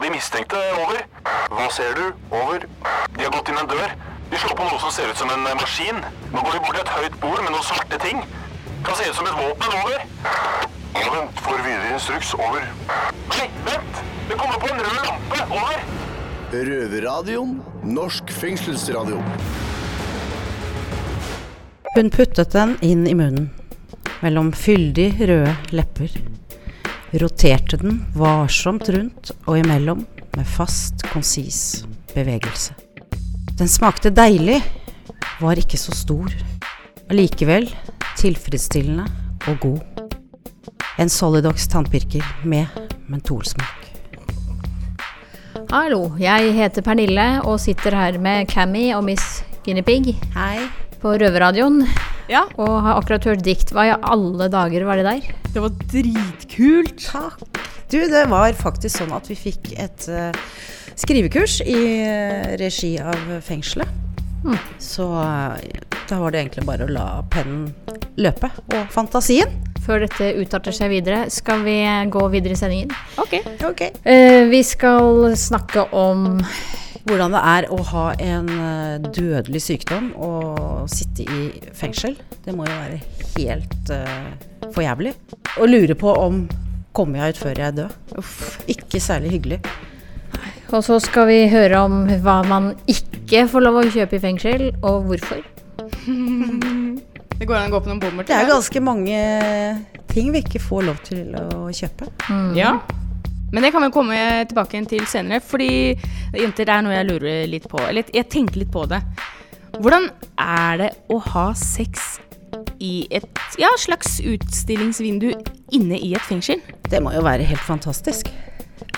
på de mistenkte. Over. Hva ser du? Over. De har gått inn en dør. De slår på noe som ser ut som en eh, maskin. Nå går de bort til et høyt bord med noen svarte ting. Kan se ut som et våpen. Over. Vent. Får videre instruks. Over. Nei, vent! Det kommer på en rød lampe. Over. Røverradioen. Norsk fengselsradio. Hun puttet den inn i munnen, mellom fyldig røde lepper. Roterte den varsomt rundt og imellom med fast, konsis bevegelse. Den smakte deilig, var ikke så stor. Allikevel tilfredsstillende og god. En Solidox tannpirker med mentolsmak. Hallo, jeg heter Pernille og sitter her med Cammy og Miss Guinea Pig Hei. på Røverradioen. Ja, Og har akkurat hørt dikt. Hva i alle dager var det der? det var dritkult. Takk. Du, det var faktisk sånn at vi fikk et uh, skrivekurs i uh, regi av fengselet. Så uh, da var det egentlig bare å la pennen løpe, og fantasien. Før dette utarter seg videre, skal vi gå videre i sendingen. Ok. okay. Eh, vi skal snakke om Hvordan det er å ha en eh, dødelig sykdom og sitte i fengsel. Det må jo være helt uh, for jævlig. Og lure på om kommer jeg ut før jeg dør. Uff, ikke særlig hyggelig. Og så skal vi høre om hva man ikke får lov å kjøpe i fengsel, og hvorfor. Det går an å gå på noen bommer Det er ganske mange ting vi ikke får lov til å kjøpe. Ja. Men det kan vi komme tilbake til senere, fordi jenter, det er noe jeg lurer litt på. Eller jeg tenker litt på det. Hvordan er det å ha sex i et ja, slags utstillingsvindu inne i et fengsel? Det må jo være helt fantastisk.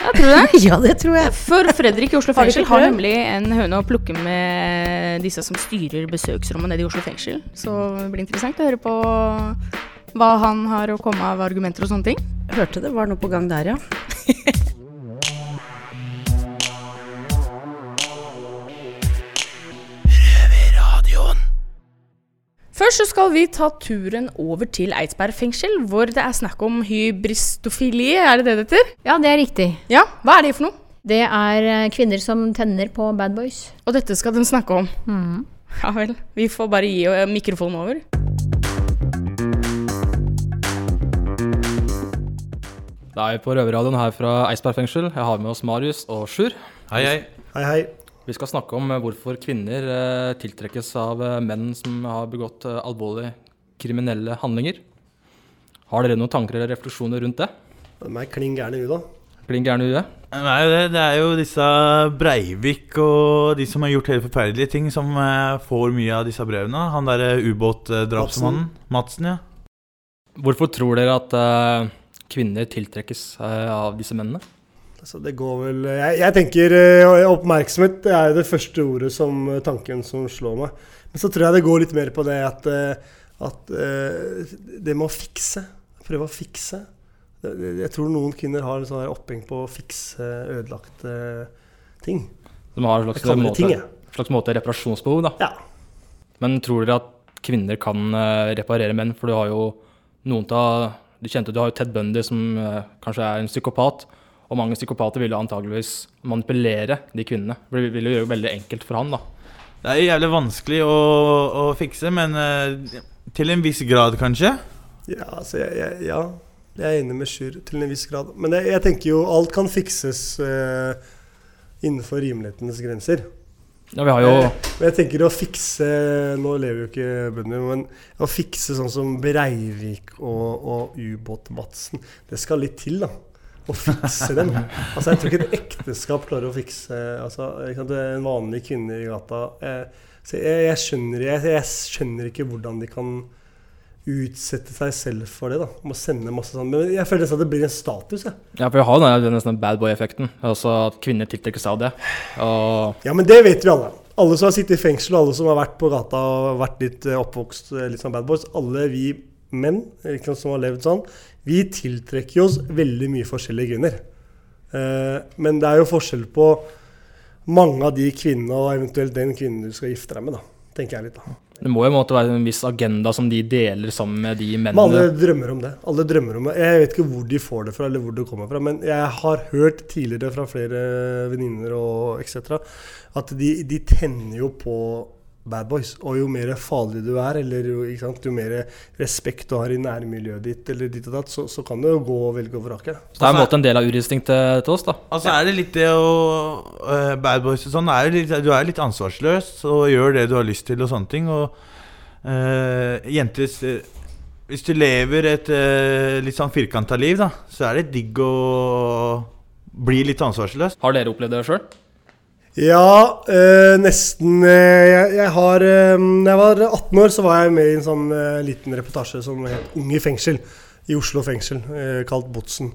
Ja, tror du det? ja, det tror jeg. For Fredrik i Oslo fengsel har nemlig en høne å plukke med disse som styrer besøksrommet nede i Oslo fengsel. Så det blir interessant å høre på hva han har å komme av argumenter og sånne ting. Hørte det var noe på gang der, ja. Først så skal vi ta turen over til Eidsberg fengsel, hvor det er snakk om hybristofili, er det det det heter? Ja, det er riktig. Ja, hva er det for noe? Det er eh, kvinner som tenner på bad boys. Og dette skal den snakke om. Ja vel, vi får bare gi eh, mikrofonen over. Da er vi på Røverradioen her fra Eidsberg fengsel. Jeg har med oss Marius og Sjur. Hei, hei. Hei, hei. Vi skal snakke om eh, hvorfor kvinner eh, tiltrekkes av eh, menn som har begått alvorlige kriminelle handlinger. Har dere noen tanker eller refleksjoner rundt det? De er klin gærne i huet, da. Klin gærne i huet? Det er, jo det, det er jo disse Breivik og de som har gjort helt forferdelige ting, som får mye av disse brevene. Han derre ubåtdrapsmannen. Madsen, ja. Hvorfor tror dere at eh, kvinner tiltrekkes eh, av disse mennene? Altså, det går vel Jeg, jeg tenker eh, oppmerksomhet er det første ordet som eh, tanken som slår meg. Men så tror jeg det går litt mer på det at, at det med å fikse. Prøve å fikse. Jeg tror noen kvinner har en sånn oppheng på å fikse ødelagte ting. De har en slags måte, ting, slags måte reparasjonsbehov, da. Ja. Men tror dere at kvinner kan reparere menn? For du har jo noen av Du kjente du har jo Ted Bundy, som eh, kanskje er en psykopat. Og mange psykopater ville antageligvis manipulere de kvinnene. Det ville gjøre det veldig enkelt for han, da. Det er jævlig vanskelig å, å fikse, men uh, til en viss grad, kanskje. Ja, altså, jeg, jeg, ja, jeg er enig med Sjur til en viss grad. Men jeg, jeg tenker jo alt kan fikses uh, innenfor rimelighetens grenser. Ja, vi har jo Eh, Men jeg tenker å fikse Nå lever jo ikke bønder, men å fikse sånn som Breivik og, og ubåt-Madsen, det skal litt til, da. Å fikse dem. Altså, jeg tror ikke et ekteskap klarer å fikse altså, En vanlig kvinne i gata. Eh, jeg, jeg, skjønner, jeg, jeg skjønner ikke hvordan de kan utsette seg selv for det. da Om å sende masse sånn Men jeg føler nesten at det blir en status. Jeg. Ja, for vi har den nesten bad boy-effekten. Altså at kvinner tiltrekkes av det. Og Ja, men det vet vi alle. Alle som har sittet i fengsel, alle som har vært på gata og vært litt eh, oppvokst eh, litt som bad boys, alle vi menn sant, som har levd sånn, vi tiltrekker oss veldig mye forskjellige. Eh, men det er jo forskjell på mange av de kvinnene og eventuelt den kvinnen du skal gifte deg med, da. Tenker jeg litt, da. Det må jo måtte være en viss agenda som de deler sammen med de Men alle drømmer om det. Alle drømmer om det. Jeg vet ikke hvor de får det fra, eller hvor det kommer fra, men jeg har hørt tidligere fra flere venninner og etc. at de, de tenner jo på bad boys. Og jo mer farlig du er, eller jo, ikke sant, jo mer respekt du har i nærmiljøet ditt, eller ditt og datt, så, så kan det jo gå og velge og vrake. Så det er på en måte en del av urinstinktet til oss, da. Altså er det litt det å uh, Bad boys og sånn er litt, Du er litt ansvarsløs og gjør det du har lyst til og sånne ting. Og uh, jenter Hvis du lever et uh, litt sånn firkanta liv, da, så er det digg å bli litt ansvarsløs. Har dere opplevd det sjøl? Ja, øh, nesten. eh, jeg, jeg har øh, Da jeg var 18 år, så var jeg med i en sånn øh, liten reportasje som het Ung i fengsel. I Oslo fengsel, øh, kalt Botsen.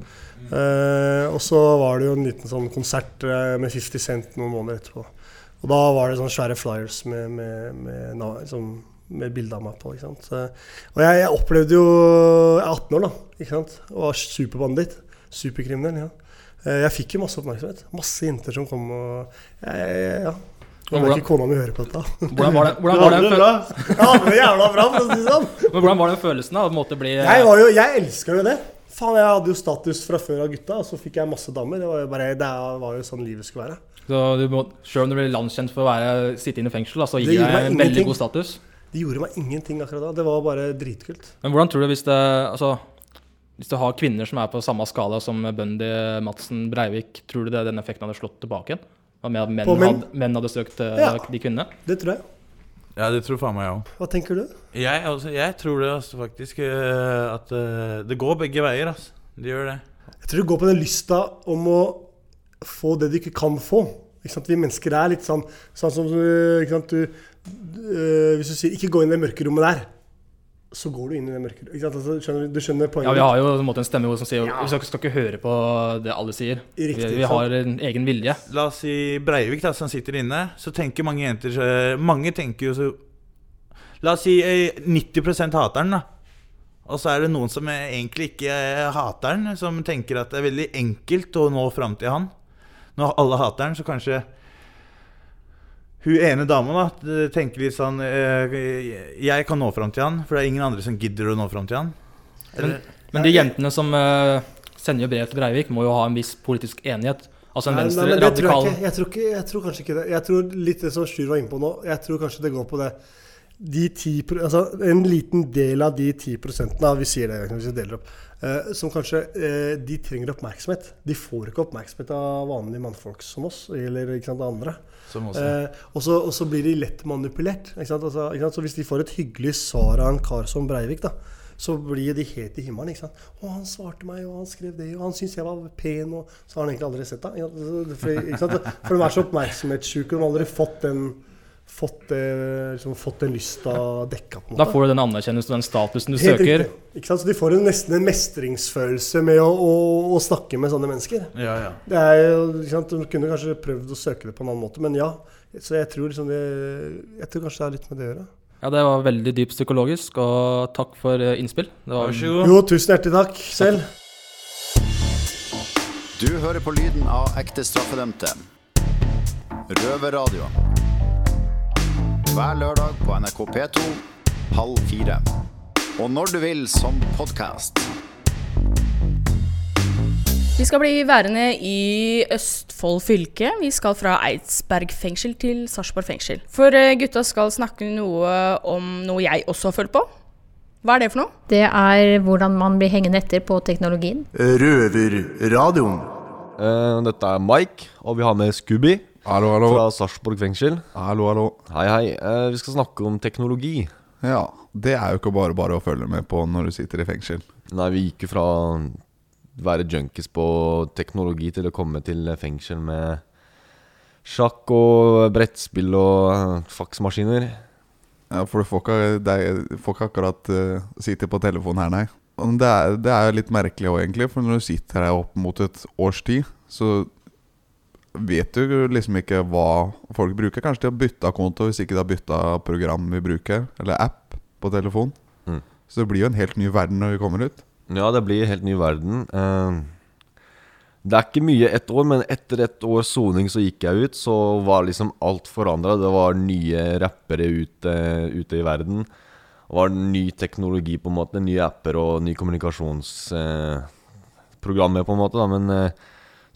Eh, og så var det jo en liten sånn konsert eh, med 50 Cent noen måneder etterpå. Og da var det sånne svære flyers med, med, med, sånn, med bilde av meg på. ikke sant? Eh, og jeg, jeg opplevde jo Jeg er 18 år, da. ikke sant? Og var superbanditt. Superkriminell. ja. Eh, Jeg fikk jo masse oppmerksomhet. Masse jenter som kom og jeg, ja, Ja. Jeg hvordan- ikke kona mi hører på dette. Hvordan var det, hvordan var det, det bra? Ja, det jævla bra, for å si det sånn. men hvordan var den følelsen da, bli Jeg, var jo, jeg elska jo det. Faen, jeg hadde jo status fra før av gutta, og så fikk jeg masse damer. Det var jo, bare, det var jo sånn livet skulle være. Så du må, Selv om du blir landskjent for å være, sitte inne i fengsel, så gir det deg en veldig god status. Det gjorde meg ingenting akkurat da. Det var bare dritkult. Men hvordan tror du hvis det Altså, hvis du har kvinner som er på samme skala som Bundy, Madsen, Breivik, tror du det den effekten hadde slått tilbake igjen? At menn, menn, menn? Hadde, menn hadde søkt eh, Ja. de kvinnene? Det tror jeg. Ja, det tror faen meg jeg òg. Hva tenker du? Jeg, altså, jeg tror det altså, faktisk eh, at eh, det går begge veier. Altså. Det gjør det. Jeg tror det går på den lysta om å få det du ikke kan få. Ikke sant? Vi mennesker er litt sånn, sånn som du, ikke sant? Du, du, Hvis du sier 'ikke gå inn i det mørke rommet der', så går du inn i det mørke ikke sant? Altså, skjønner, du- skjønner poenget? Ja, vi har jo en måte en stemme som sier Vi skal, skal ikke høre på det alle sier. Riktig, vi, vi har en egen vilje. La oss si Breivik, da, som sitter inne. Så tenker mange jenter så- Mange tenker jo så La oss si eh, 90 hater den, da. Og så er det noen som eh, egentlig ikke eh, hater den, som tenker at det er veldig enkelt å nå fram til han. Når alle hater den, så kanskje hun ene dama da eh, tenker litt sånn eh, Jeg kan nå fram til han, for det er ingen andre som gidder å nå fram til han. Men, Men de jentene som eh, sender brev til Breivik, må jo ha en viss politisk enighet. Altså en Nei, venstre nei, jeg radikal ikke. Jeg tror, ikke, jeg tror kanskje ikke det. Jeg tror litt det som Sjur var inne på nå, jeg tror kanskje det går på det de 10, altså En liten del av de 10 prosentene, vi sier det hvis vi deler opp, eh, som kanskje eh, De trenger oppmerksomhet. De får ikke oppmerksomhet av vanlige mannfolk som oss, eller ikke sant, andre. Eh, og, så, blir de lett manipulert. Ikke sant? Altså, ikke sant? Så hvis de får et hyggelig svar av en kar som Breivik, da, så blir de helt i himmelen. ikke sant? 'Å, han svarte meg, og han skrev det, og han syntes jeg var pen', og så har han egentlig aldri sett deg. For. For de er så oppmerksomhetssjuke, de har aldri fått den fått, det liksom, fått den lysta dekka. på en Da får du den anerkjennelsen og den statusen du Helt søker. riktig. Ikke sant? Så de får en, nesten en mestringsfølelse med å, å, å snakke med sånne mennesker. Ja, ja. Det er jo, ikke sant? De kunne kanskje prøvd å søke det på en annen måte, men ja. Så jeg tror, liksom det, jeg tror kanskje det har litt med det å gjøre. Ja, det var veldig dypt psykologisk, og takk for eh, innspill. Det var Vær så god. Jo, tusen hjertelig takk selv. Du hører på lyden av ekte straffedømte. Røverradio. Hver lørdag på NRK P2 halv fire. Og når du vil som podkast. Vi skal bli værende i Østfold fylke. Vi skal fra Eidsberg fengsel til Sarpsborg fengsel. For eh, gutta skal snakke noe om noe jeg også har følt på. Hva er det for noe? Det er hvordan man blir hengende etter på teknologien. Røverradioen. Uh, dette er Mike, og vi har med Scooby Hallo, hallo. fra Sarpsborg fengsel. Hallo, hallo. Hei, hei. Eh, vi skal snakke om teknologi. Ja, det er jo ikke bare bare å følge med på når du sitter i fengsel. Nei, vi gikk jo fra å være junkies på teknologi til å komme til fengsel med sjakk og brettspill og faksmaskiner. Ja, For du får ikke akkurat uh, sitte på telefonen her, nei. Det er, det er litt merkelig òg, egentlig. For når du sitter her opp mot et års tid, så vet du liksom ikke hva folk bruker. Kanskje de har bytta konto hvis ikke de har bytta program vi bruker, eller app på telefon. Mm. Så det blir jo en helt ny verden når vi kommer ut. Ja, det blir en helt ny verden. Eh, Det er ikke mye ett år, men etter ett års soning så gikk jeg ut. Så var liksom alt forandra. Det var nye rappere ute, ute i verden. Det var ny teknologi, på en måte. Nye apper og nye kommunikasjonsprogrammer, på en måte. Da. Men eh,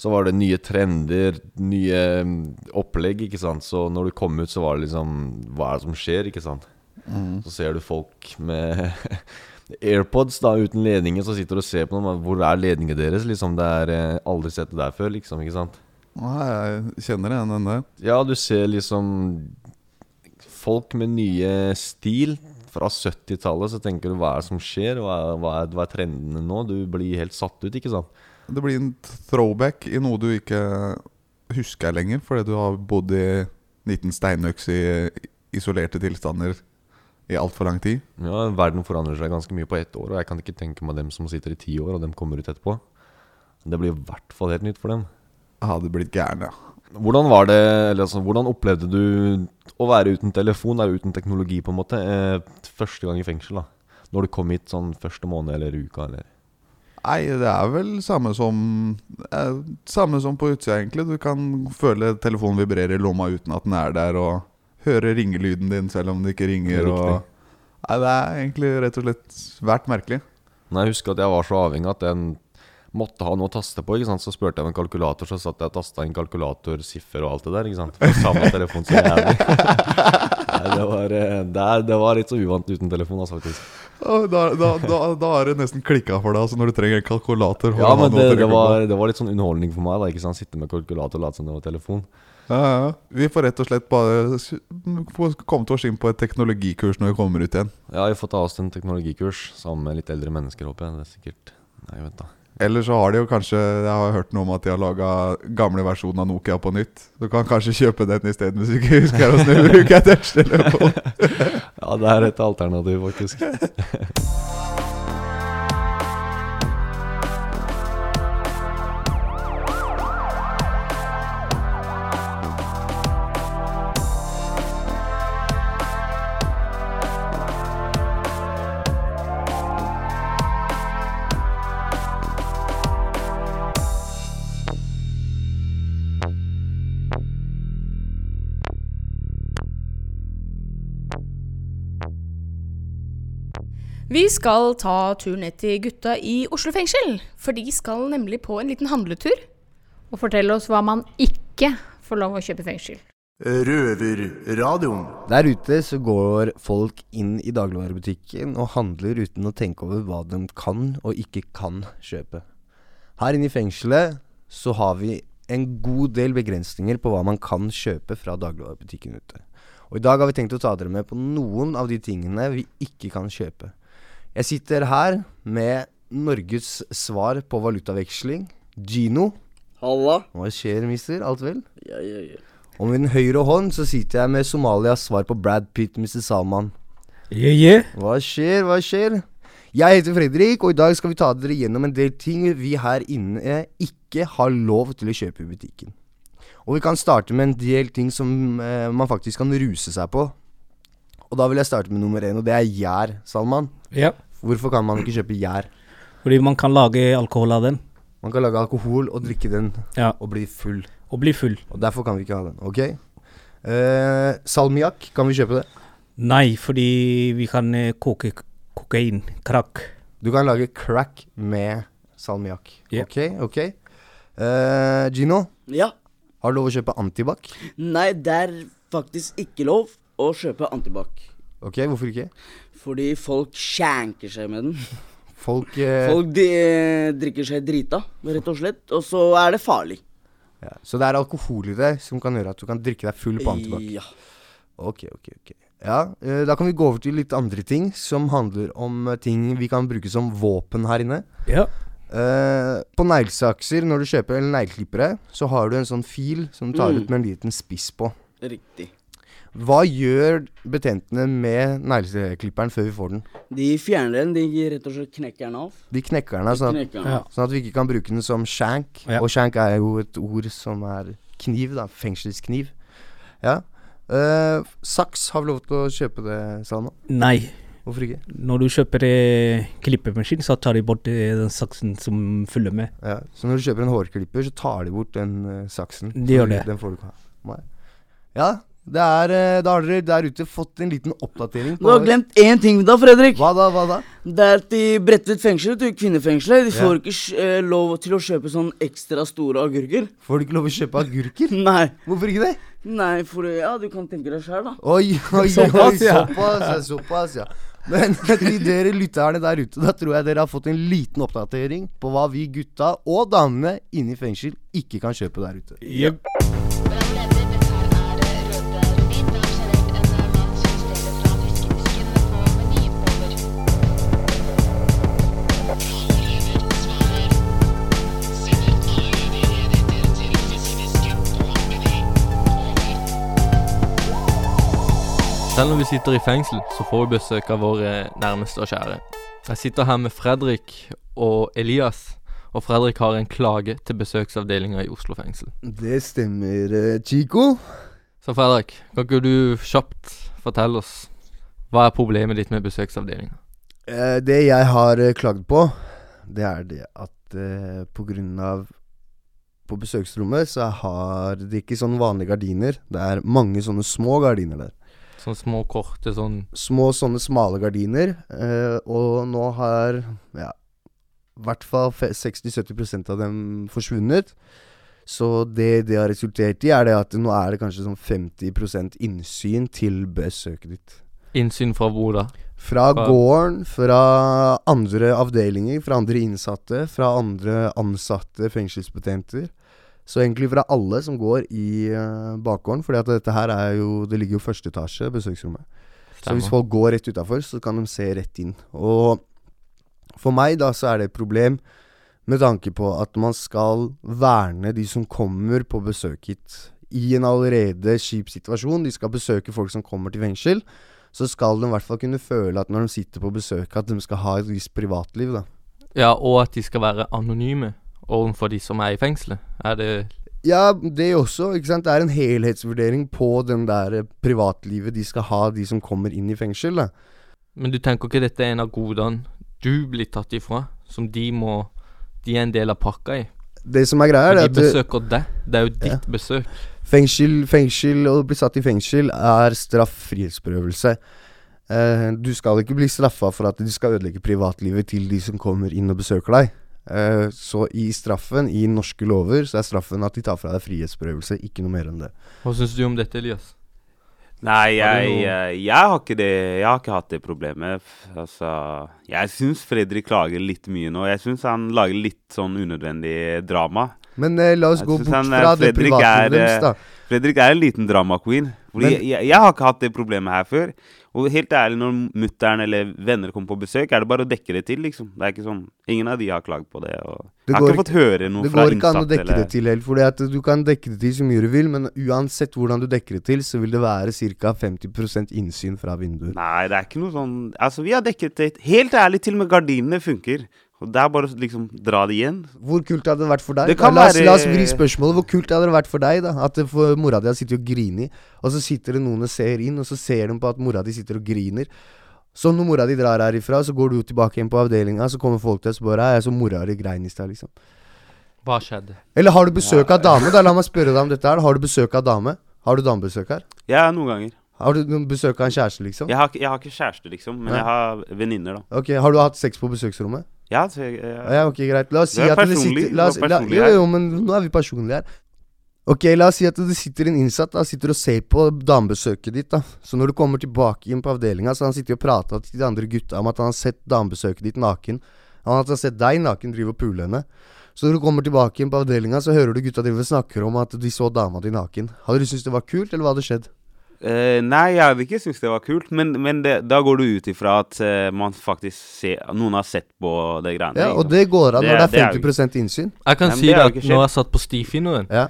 så var det nye trender, nye mm, opplegg, ikke sant. Så når du kom ut, så var det liksom Hva er det som skjer, ikke sant? Så ser du folk med AirPods da, uten ledninger, så sitter du og ser på dem. Hvor er ledningen deres? Liksom, det er eh, aldri sett det der før, liksom. ikke sant? Nei, jeg kjenner igjen den der. Ja, du ser liksom folk med nye stil fra 70-tallet. Så tenker du hva er det som skjer? Hva er, hva, er, hva er trendene nå? Du blir helt satt ut, ikke sant? Det blir en throwback i noe du ikke husker lenger, fordi du har bodd i 19 steinøks i isolerte tilstander i altfor lang tid. Ja, Verden forandrer seg ganske mye på ett år, og jeg kan ikke tenke meg dem som sitter i ti år, og dem kommer ut etterpå. Det blir i hvert fall helt nytt for dem. Hadde blitt gæren, ja. Hvordan var det, eller altså, hvordan opplevde du å være uten telefon, eller uten teknologi, på en måte, eh, første gang i fengsel? da? Når du kom hit sånn første måned eller uka, eller? Nei, det er vel samme som eh, Samme som på utsida, egentlig. Du kan føle telefonen vibrerer i lomma uten at den er der, og høre ringelyden din selv om det ikke ringer. Riktig. Og, nei, det er egentlig rett og slett svært merkelig. Nei, jeg husker at jeg var så avhengig at jeg måtte ha noe å taste på. ikke sant? Så spurte jeg om en kalkulator, så satt jeg og tasta inn kalkulator, siffer og alt det der. ikke sant? For Samme telefon som. Nei, det, var, eh, det, det var litt så uvant uten telefon, altså, faktisk. Da, da, da, da er det nesten klikka for deg altså når du trenger en kalkulator. Ja, men det, det, var, det var litt sånn underholdning for meg. da, ikke sant? Sitte med kalkulator og late som det var telefon. Ja, ja. Vi får rett og slett bare komme til oss inn på et teknologikurs når vi kommer ut igjen. Ja, vi får ta oss til en teknologikurs sammen med litt eldre mennesker, håper jeg. Det er sikkert Nei, vent da. Eller så har de jo kanskje Jeg har hørt noe om at de har laga gamle versjoner av Nokia på nytt. Du kan kanskje kjøpe den isteden hvis du ikke husker åssen du bruker touchtelefon. Ja, det er et alternativ, faktisk. Vi skal ta tur ned til gutta i Oslo fengsel, for de skal nemlig på en liten handletur. Og fortelle oss hva man ikke får lov å kjøpe i fengsel. Røverradioen. Der ute så går folk inn i dagligvarebutikken og handler uten å tenke over hva de kan og ikke kan kjøpe. Her inne i fengselet så har vi en god del begrensninger på hva man kan kjøpe fra dagligvarebutikken ute. Og i dag har vi tenkt å ta dere med på noen av de tingene vi ikke kan kjøpe. Jeg sitter her med Norges svar på valutaveksling, Gino. Halla. Hva skjer, mister? Alt vel? Ja, ja, ja. Og med min høyre hånd så sitter jeg med Somalias svar på Brad Pitt, Mr. Salman. Yeah, yeah. Hva skjer, hva skjer? Jeg heter Fredrik, og i dag skal vi ta dere gjennom en del ting vi her inne ikke har lov til å kjøpe i butikken. Og vi kan starte med en del ting som eh, man faktisk kan ruse seg på. Og da vil jeg starte med nummer én, og det er gjær, Salman. Ja. Hvorfor kan man ikke kjøpe gjær? Fordi man kan lage alkohol av den. Man kan lage alkohol og drikke den Ja. og bli full. Og bli full. Og derfor kan vi ikke ha den. Ok? Eh, salmiakk, kan vi kjøpe det? Nei, fordi vi kan eh, koke kokain. Crack. Du kan lage crack med salmiakk. Yeah. Ok, ok. Eh, Gino, Ja. har du lov å kjøpe antibac? Nei, det er faktisk ikke lov å kjøpe antibac. Ok, hvorfor ikke? Fordi folk skjenker seg med den. Folk, eh, Folk de, eh, drikker seg drita, rett og slett. Og så er det farlig. ja. Så det er alkohol i det som kan gjøre at du kan drikke deg full på antibac? Ja. Ok, ok, ok. Ja, eh, da kan vi gå over til litt andre ting som handler om eh, ting vi kan bruke som våpen her inne. Ja. Eh, på neglesakser, når du kjøper negleklippere, så har du en sånn fil som du tar Mm. ut med en liten spiss på. Riktig. Hva gjør betjentene med negleklipperen før vi får den? De fjerner den, de rett og slett knekker den av. De knekker den, av, sånn, knekker den av. sånn at vi ikke kan bruke den som shank. Ja. Og shank er jo et ord som er kniv, da. Fengselskniv. Ja. Uh, saks, har vi lov til å kjøpe det, Salma? Nei. Hvorfor ikke? Når du kjøper eh, klippemaskin, så tar de bort eh, den saksen som følger med. Ja, Så når du kjøper en hårklipper, så tar de bort den eh, saksen? De gjør det. Den får du ikke ha. Ja, det er, eh, da har dere der ute fått en liten oppdatering Du har glemt én ting da, Fredrik. Hva da? hva da? Det er at i Bredtvet fengsel, til kvinnefengselet, de Ja. får ikke eh, lov til å kjøpe sånn ekstra store agurker. Får du ikke lov å kjøpe agurker? Nei. Hvorfor ikke det? Nei, for ja, du kan tenke deg sjøl, da. Oi, oi, oi, Såpass, ja. såpass, ja. Såpass, ja. Men til dere lytterne der ute, da tror jeg dere har fått en liten oppdatering på hva vi gutta og damene inne i fengsel ikke kan kjøpe der ute. Selv når vi sitter i fengsel, så får vi besøk av våre nærmeste og kjære. Jeg sitter her med Fredrik og Elias, og Fredrik har en klage til besøksavdelinga i Oslo fengsel. Det stemmer, eh, Chico. Så Fredrik, kan ikke du kjapt fortelle oss hva er problemet ditt med besøksavdelinga? Eh, det jeg har eh, klagd på, det er det at eh, på grunn av På besøksrommet så har de ikke sånne vanlige gardiner. Det er mange sånne små gardiner der. Sånne små, korte sånn Små sånne smale gardiner. Eh, og nå har ja, i hvert fall 60-70% av dem forsvunnet. Så det det har resultert i, er det at nå er det kanskje sånn 50 innsyn til besøket ditt. innsyn fra hvor da? Fra Fra- gården, fra andre avdelinger, fra andre innsatte, fra andre ansatte fengselsbetjenter. Så egentlig fra alle som går i uh, bakgården, at dette her er jo Det ligger jo første etasje, besøksrommet. Så hvis folk går rett utafor, så kan de se rett inn. Og for meg da så er det et problem med tanke på at man skal verne de som kommer på besøk hit. I en allerede kjip situasjon, de skal besøke folk som kommer til fengsel, så skal de i hvert fall kunne føle at når de sitter på besøk, at de skal ha et visst privatliv, da. Ja, og at de skal være anonyme overfor de som er i fengselet. Er det Ja, det også, ikke sant. Det er en helhetsvurdering på den der eh, privatlivet de skal ha, de som kommer inn i fengsel, da. Men du tenker ikke dette er en av godene du blir tatt ifra, som de må De er en del av pakka i? Det som er greia, er at de besøker deg. Det er jo ditt besøk. Fengsel, fengsel å bli satt i fengsel er straff, frihetsberøvelse. Eh, du skal ikke bli straffa for at du skal ødelegge privatlivet til de som kommer inn og besøker deg. Eh, så i straffen, i norske lover, så er straffen at de tar fra deg frihetsberøvelse. Ikke noe mer enn det. Hva syns du om dette, Elias? Nei, jeg, jeg, jeg har ikke det Jeg har ikke hatt det problemet. Altså Jeg syns Fredrik klager litt mye nå. Jeg syns han lager litt sånn unødvendig drama. Men eh, la oss Jeg gå bort han, eh, fra det Fredrik det er, deres, eh, da. Fredrik er en liten drama queen. Fordi jeg, jeg, jeg har ikke hatt det problemet her før. Og helt ærlig, når mutter'n eller venner kommer på besøk, er det bare å dekke det til, liksom. Det er ikke sånn Ingen av de har klagd på det. Og Det jeg har ikke fått høre noe det går ikke an å dekke dekke det til helt. At du kan dekke det til så mye du vil, men uansett hvordan du dekker det til, så vil det være ca. 50% innsyn fra vinduet. Nei, det er ikke noe sånn Altså, vi har dekket det Helt ærlig, til og med gardinene funker. Og det er bare å liksom dra det igjen. Hvor kult hadde det vært for deg? Det kan la, oss, være- la oss vri spørsmålet. Hvor kult hadde det vært for deg da At for mora di har sittet og grini, og så sitter det noen og ser inn, og så ser de på at mora di sitter og griner. Så når mora di drar herifra, så går du tilbake igjen på avdelinga, så kommer folk til deg og spør deg, så mora di grein i stad, liksom. Hva skjedde? Eller har du besøk av dame? Da La meg spørre deg om dette her. Har du besøk av dame? Har du damebesøk her? Ja, noen ganger. Har du noen besøk av en kjæreste, liksom? Jeg har, jeg har ikke kjæreste, liksom, men ja. jeg har venninner, da. Ok, Har du hatt sex på besøksrommet? Ja, så jeg, jeg, Ja, ok, greit. La oss si at du sitter la oss, la, Jo, jo, men nå er vi personlige her. Ok, la oss si at det sitter en innsatt da, sitter og ser på damebesøket ditt. da Så når du kommer tilbake inn på avdelinga, så han sitter og prater til de andre gutta om at han har sett damebesøket ditt naken. Han har sett deg naken drive og pule henne. Så når du kommer tilbake inn på avdelinga, så hører du gutta drive og snakker om at de så dama di naken. Hadde du syntes det var kult, eller hva hadde skjedd? Eh, nei, jeg hadde ikke syntes det var kult, men, men det, da går du ut ifra at uh, man faktisk ser Noen har sett på det greiene. Ja, og det går an når det er jo 50 innsyn. Jeg kan Nei, men si det det har at når jeg satt på stifinneren, Ja.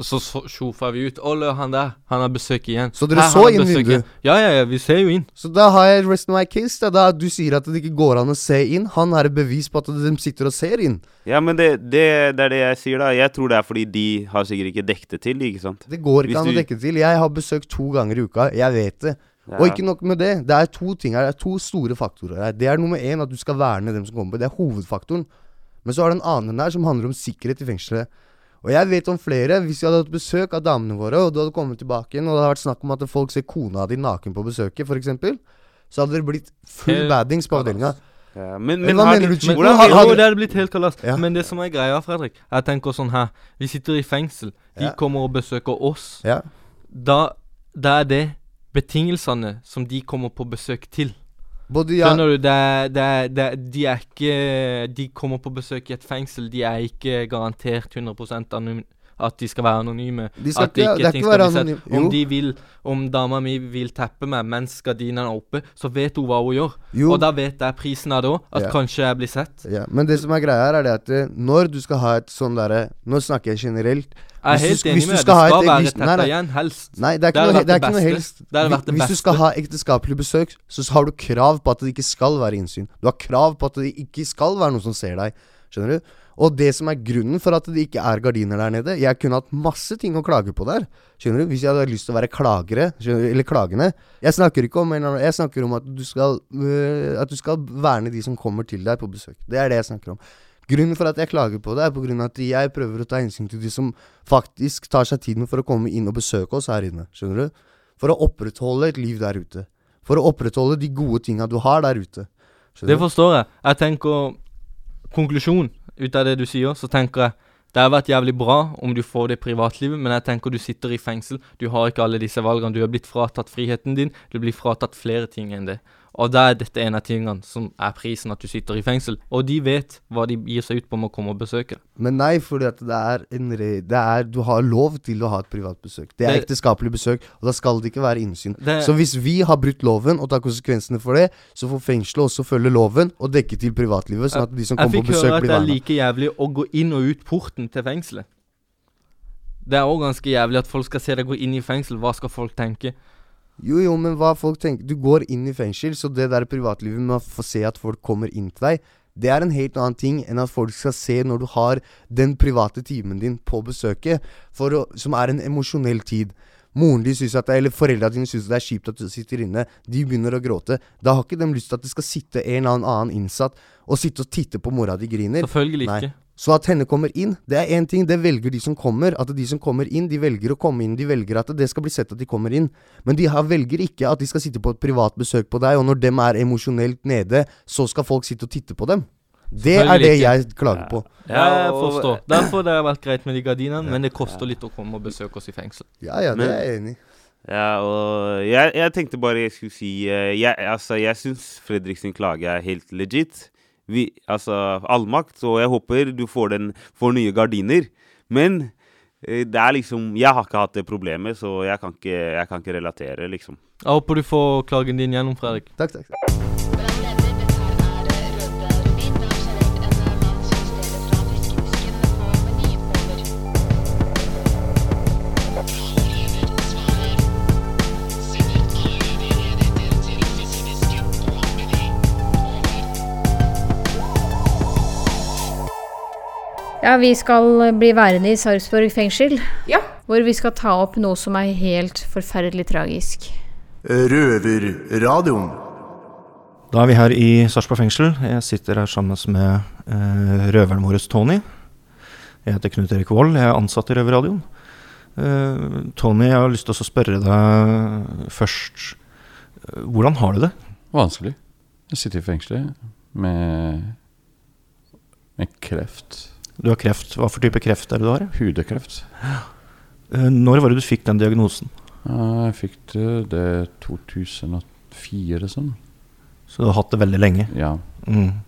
Så sjofa vi ut. Å, han der. Han har besøk igjen. Så dere Her, så inn vinduet? Ja, ja, ja, vi ser jo inn. Så da har jeg rest my case. Da, da Du sier at det ikke går an å se inn. Han er et bevis på at de sitter og ser inn. Ja, men det, det, det er det jeg sier, da. Jeg tror det er fordi de har sikkert ikke dekket det til, ikke sant? Det går Hvis ikke an å du- dekke til. Jeg har besøkt to ganger i uka. Jeg vet det. Og ikke nok med det. Det er to ting her. Det er to store faktorer her. Det er nummer én at du skal verne dem som kommer på. Det er hovedfaktoren. Men så er det en annen her som handler om sikkerhet i fengselet. Og jeg vet om flere. Hvis vi hadde hatt besøk av damene våre, og du hadde kommet tilbake igjen, og det hadde vært snakk om at folk ser kona di naken på besøket, f.eks., så hadde det blitt full Helt baddings på avdelinga. Ja, men, Men men hva mener du, Chico? Jo, det hadde blitt helt kalas. Ja. Men det som er greia, Fredrik Jeg tenker sånn her Vi sitter i fengsel. De Ja. kommer og besøker oss. Ja. Da, da er det betingelsene som de kommer på besøk til. Både ja- Skjønner du? Det det det de er ikke De kommer på besøk i et fengsel. De er ikke garantert 100 anonyme at de skal være anonyme. De skal at ikke- er ting skal bli sett. anonym-. Om de vil Om dama mi vil teppe meg mens gardinene er oppe, så vet hun hva hun gjør. Jo. Og da vet jeg prisen av det òg. At Ja. kanskje jeg blir sett. Ja, men det som er greia her, er det at eh, når du skal ha et sånn derre Nå snakker jeg generelt. Jeg er helt enig med deg. Det skal være et, tetta nei, igjen, helst. Nei, det er ikke, noe, det er ikke noe helst. Det det Hvis du skal ha ekteskapelig besøk, så har du krav på at det ikke skal være innsyn. Du har krav på at det ikke skal være noen som ser deg. Skjønner du? Og det som er grunnen for at det ikke er gardiner der nede Jeg kunne hatt masse ting å klage på der. Skjønner du? Hvis jeg hadde lyst til å være klagere, eller klagende. Jeg snakker ikke om Jeg snakker om at du skal øh, At du skal verne de som kommer til deg på besøk. Det er det jeg snakker om. Grunnen for at jeg klager på det, er på grunn av at jeg prøver å ta hensyn til de som faktisk tar seg tiden for å komme inn og besøke oss her inne. Skjønner du? For å opprettholde et liv der ute. For å opprettholde de gode tinga du har der ute. Skjønner Det forstår jeg. Jeg tenker Konklusjon ut av det du sier, så tenker jeg det har vært jævlig bra om du får det privatlivet, men jeg tenker du sitter i fengsel. Du har ikke alle disse valgene. Du har blitt fratatt friheten din. Du blir fratatt flere ting enn det. Og da er dette en av tingene som er prisen at du sitter i fengsel. Og de vet hva de gir seg ut på med å komme og besøke. Men nei, for det er en re... Det er, du har lov til å ha et privat besøk. Det er Det- ekteskapelig besøk, og da skal det ikke være innsyn. Det- Så hvis vi har brutt loven og tar konsekvensene for det, så får fengselet også følge loven og dekke til privatlivet, sånn at de som jeg kommer på fikk høre at det er like jævlig å gå inn og ut porten til fengselet. Det er òg ganske jævlig at folk skal se deg gå inn i fengsel. Hva skal folk tenke? Jo, jo, men hva folk tenker Du går inn i fengsel, så det der privatlivet med å få se at folk kommer inn til deg, det er en helt annen ting enn at folk skal se når du har den private timen din på besøket, å, som er en emosjonell tid. Moren din synes at det, eller foreldra dine syns det er kjipt at du sitter inne. De begynner å gråte. Da har ikke de lyst til at det skal sitte en eller annen innsatt og sitte og titte på mora di griner. Selvfølgelig Nei. Så at henne kommer inn, det er én ting. Det velger de som kommer. At de som kommer inn, de velger å komme inn. De velger at det skal bli sett at de kommer inn. Men de har, velger ikke at de skal sitte på et privat besøk på deg, og når dem er emosjonelt nede, så skal folk sitte og titte på dem. Det er det jeg klager på. Ja, Jeg forstår. Derfor det har vært greit med de gardinene, men det koster litt å komme og besøke oss i fengsel. Ja, ja, det er jeg enig i. Ja, og jeg, jeg tenkte bare jeg skulle si eh, Jeg, altså, jeg syns Fredrik sin klage er helt legit. Vi, altså, allmakt, og jeg håper du får, den, får nye gardiner. Men eh, det er liksom Jeg har ikke hatt det problemet, så jeg kan ikke, jeg kan ikke relatere, liksom. Jeg håper du får klagen din gjennom, Fredrik. Takk, takk. Ja, vi skal bli værende i Sarpsborg fengsel. Ja. Hvor vi skal ta opp noe som er helt forferdelig tragisk. Røverradioen. Da er vi her i Sarpsborg fengsel. Jeg sitter her sammen med eh, røveren vår Tony. Jeg heter Knut Erik Wold, jeg er ansatt i Røverradioen. Eh, Tony, jeg har lyst til å spørre deg først. eh, Hvordan har du det? Vanskelig. Jeg sitter i fengselet med, med kreft. Du har kreft. Hva for type kreft er det du har? Hudkreft. Eh, Når var det du fikk den diagnosen? Jeg fikk det, det 2004 sånn. Så du har hatt det veldig lenge? Ja. Mm.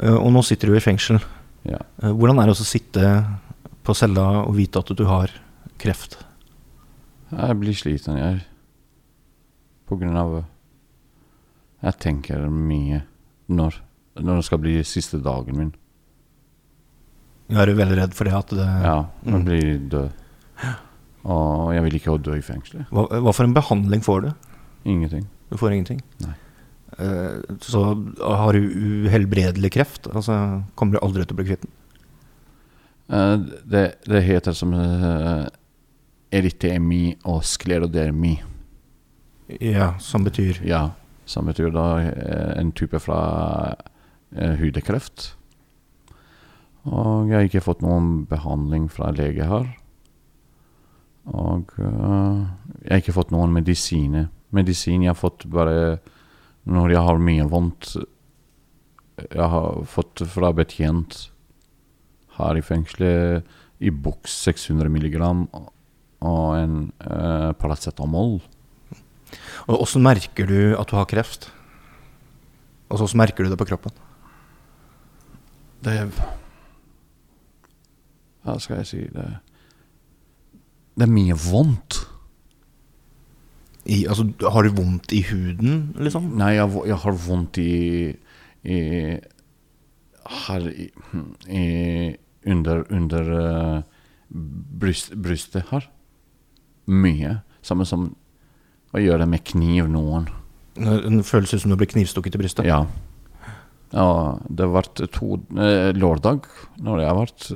Eh, Og nå sitter du i fengsel. Ja. Eh, Hvordan er det å sitte på cella og vite at du har kreft? Jeg blir sliten, jeg. På grunn av Jeg tenker mye når, når det skal bli siste dagen min. Jeg er veldig redd for det at det Ja, jeg Mm. blir død. Og jeg vil ikke dø i fengselet. Hva, hva for en behandling får du? Ingenting. Du får ingenting? Nei. Uh, så har du uhelbredelig kreft? Altså, kommer du aldri til å bli kvitt den? Uh, det, det heter som uh, erytemi og sklerodermi. Ja, som betyr Ja, som betyr da eh, en type fra uh, hudekreft. Og jeg har ikke fått noen behandling fra lege her. Og uh, jeg har ikke fått noen medisiner. Medisin jeg har fått bare når jeg har mye vondt. Jeg har fått fra betjent her i fengselet i boks 600 milligram og en uh, paracetamol. Og Åssen merker du at du har kreft? Altså, Åssen merker du det på kroppen? Det Hva skal jeg si Det, det er mye vondt. I, altså, har du vondt i huden, liksom? Nei, jeg, jeg har vondt i, i Her i, i Under, under uh, bryst, brystet her. Mye. Samme som å gjøre det med kniv noen. Det føles ut som du blir knivstukket i brystet? Ja. ja det vært to eh, lørdag når jeg har vært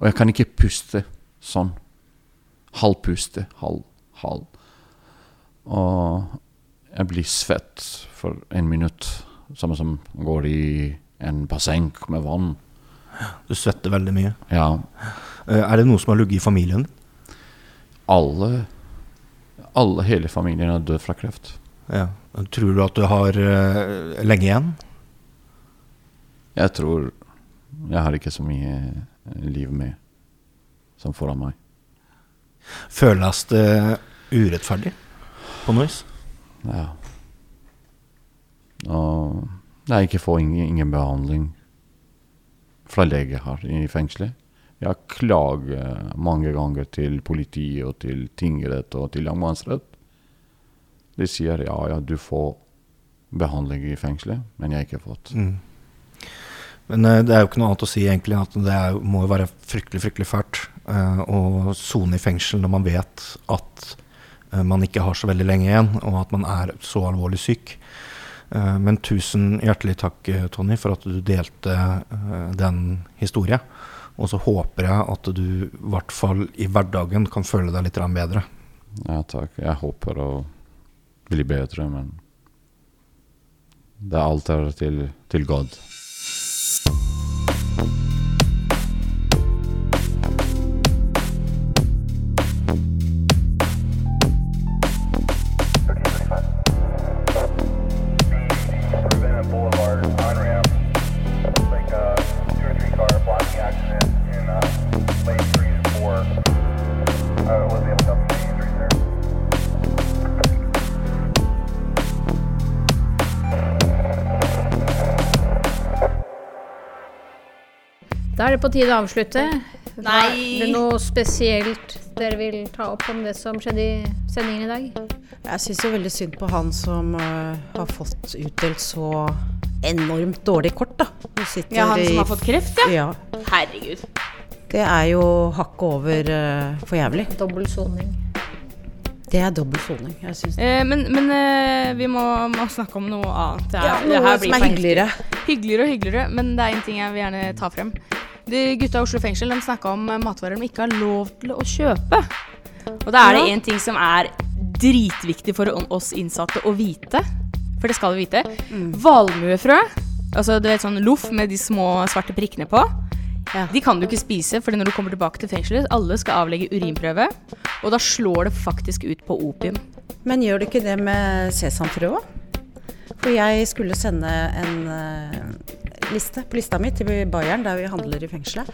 Og jeg kan ikke puste sånn. Halvpuste. Halv, halv. Og jeg blir svett for en minutt. Samme som går i en basseng med vann. Du svetter veldig mye? Ja. Eh, Er det noe som har ligget i familien? Alle, alle hele familien er død fra kreft. Ja. Tror du at du har eh, lenge igjen? Jeg tror jeg har ikke så mye liv med som foran meg. Føles det urettferdig på noe vis? Ja. Og jeg ikke får ingen, ingen behandling fra lege her i fengselet. Jeg har klaget mange ganger til politiet og til tingrett og til langmannsrett. De sier ja, ja, du får behandling i fengselet, men jeg har ikke fått. Mm. Men eh, det er jo ikke noe annet å si egentlig at det er, må jo være fryktelig fryktelig fælt eh, å sone i fengsel når man vet at eh, man ikke har så veldig lenge igjen, og at man er så alvorlig syk. Eh, men tusen hjertelig takk, eh, Tony, for at du delte den historien. Og så håper jeg at du i hvert fall i hverdagen kan føle deg litt bedre. Ja, takk. Jeg håper å bli bedre, men det er alt er til, til God. Da er det på tide å avslutte. Nei. Er det noe spesielt dere vil ta opp om det som skjedde i sendingen i dag? Jeg syns jo veldig synd på han som uh, har fått utdelt så enormt dårlig kort, da. Ja, han som i- har fått kreft, ja? ja. Herregud. Det er jo hakket over uh, for jævlig. Dobbel soning. Det er dobbel soning. Jeg syns Eh, men men eh, vi må, må snakke om noe annet. Det Ja, det noe blir som er hyggeligere. Hyggeligere og hyggeligere, men det er en ting jeg vil gjerne ta frem. De gutta i Oslo fengsel de snakka om matvarer de ikke har lov til å kjøpe. Og da er det Ja. én ting som er dritviktig for oss innsatte å vite. For det skal vi vite. Valmuefrø, altså du vet sånn loff med de små svarte prikkene på. De kan du ikke spise, fordi når du kommer tilbake til fengselet, alle skal avlegge urinprøve. Og da slår det faktisk ut på opium. Men gjør det ikke det med sesamfrø òg? For jeg skulle sende en eh, liste på lista mi til Bayern, der vi handler i fengselet.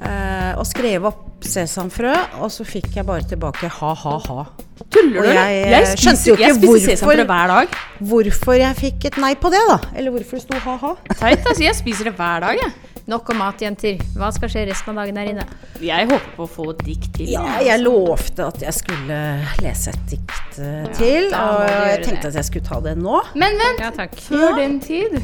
Eh, og skrev opp sesamfrø, og så fikk jeg bare tilbake ha-ha-ha. Tuller du? jeg, eh, Jeg skjønte jo ikke sesamfrø hvorfor, hver dag. hvorfor jeg fikk et nei på det, da. Eller hvorfor det sto ha-ha. Teit, altså. Jeg spiser det hver dag, jeg. Nok om mat, jenter. Hva skal skje resten av dagen her inne? Jeg håper på å få et dikt til. Ja, jeg lovte at jeg skulle lese et dikt eh, til, Ja, og jeg tenkte det. at jeg skulle ta det nå. Men vent, før den tid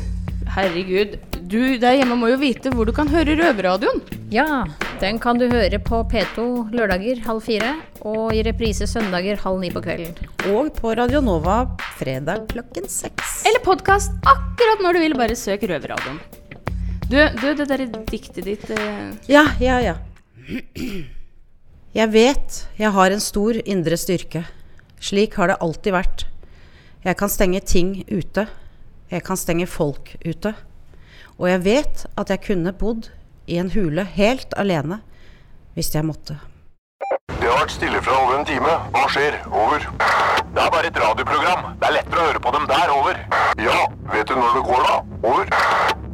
Herregud, du der hjemme må jo vite hvor du kan høre Røverradioen. Ja, den kan du høre på P2 lørdager halv fire, og i reprise søndager halv ni på kvelden. Og på Radio Nova fredag klokken seks. Eller podkast akkurat når du vil. Bare søk Røverradioen. Du, du det derre diktet ditt eh, Ja, ja, ja. Jeg vet jeg har en stor indre styrke. Slik har det alltid vært. Jeg kan stenge ting ute. Jeg kan stenge folk ute. Og jeg vet at jeg kunne bodd i en hule helt alene hvis jeg måtte. Det har vært stille fra over en time. Hva skjer? Over. Det er bare et radioprogram. Det er lettere å høre på dem der. Over. Ja, vet du når det går da? Over.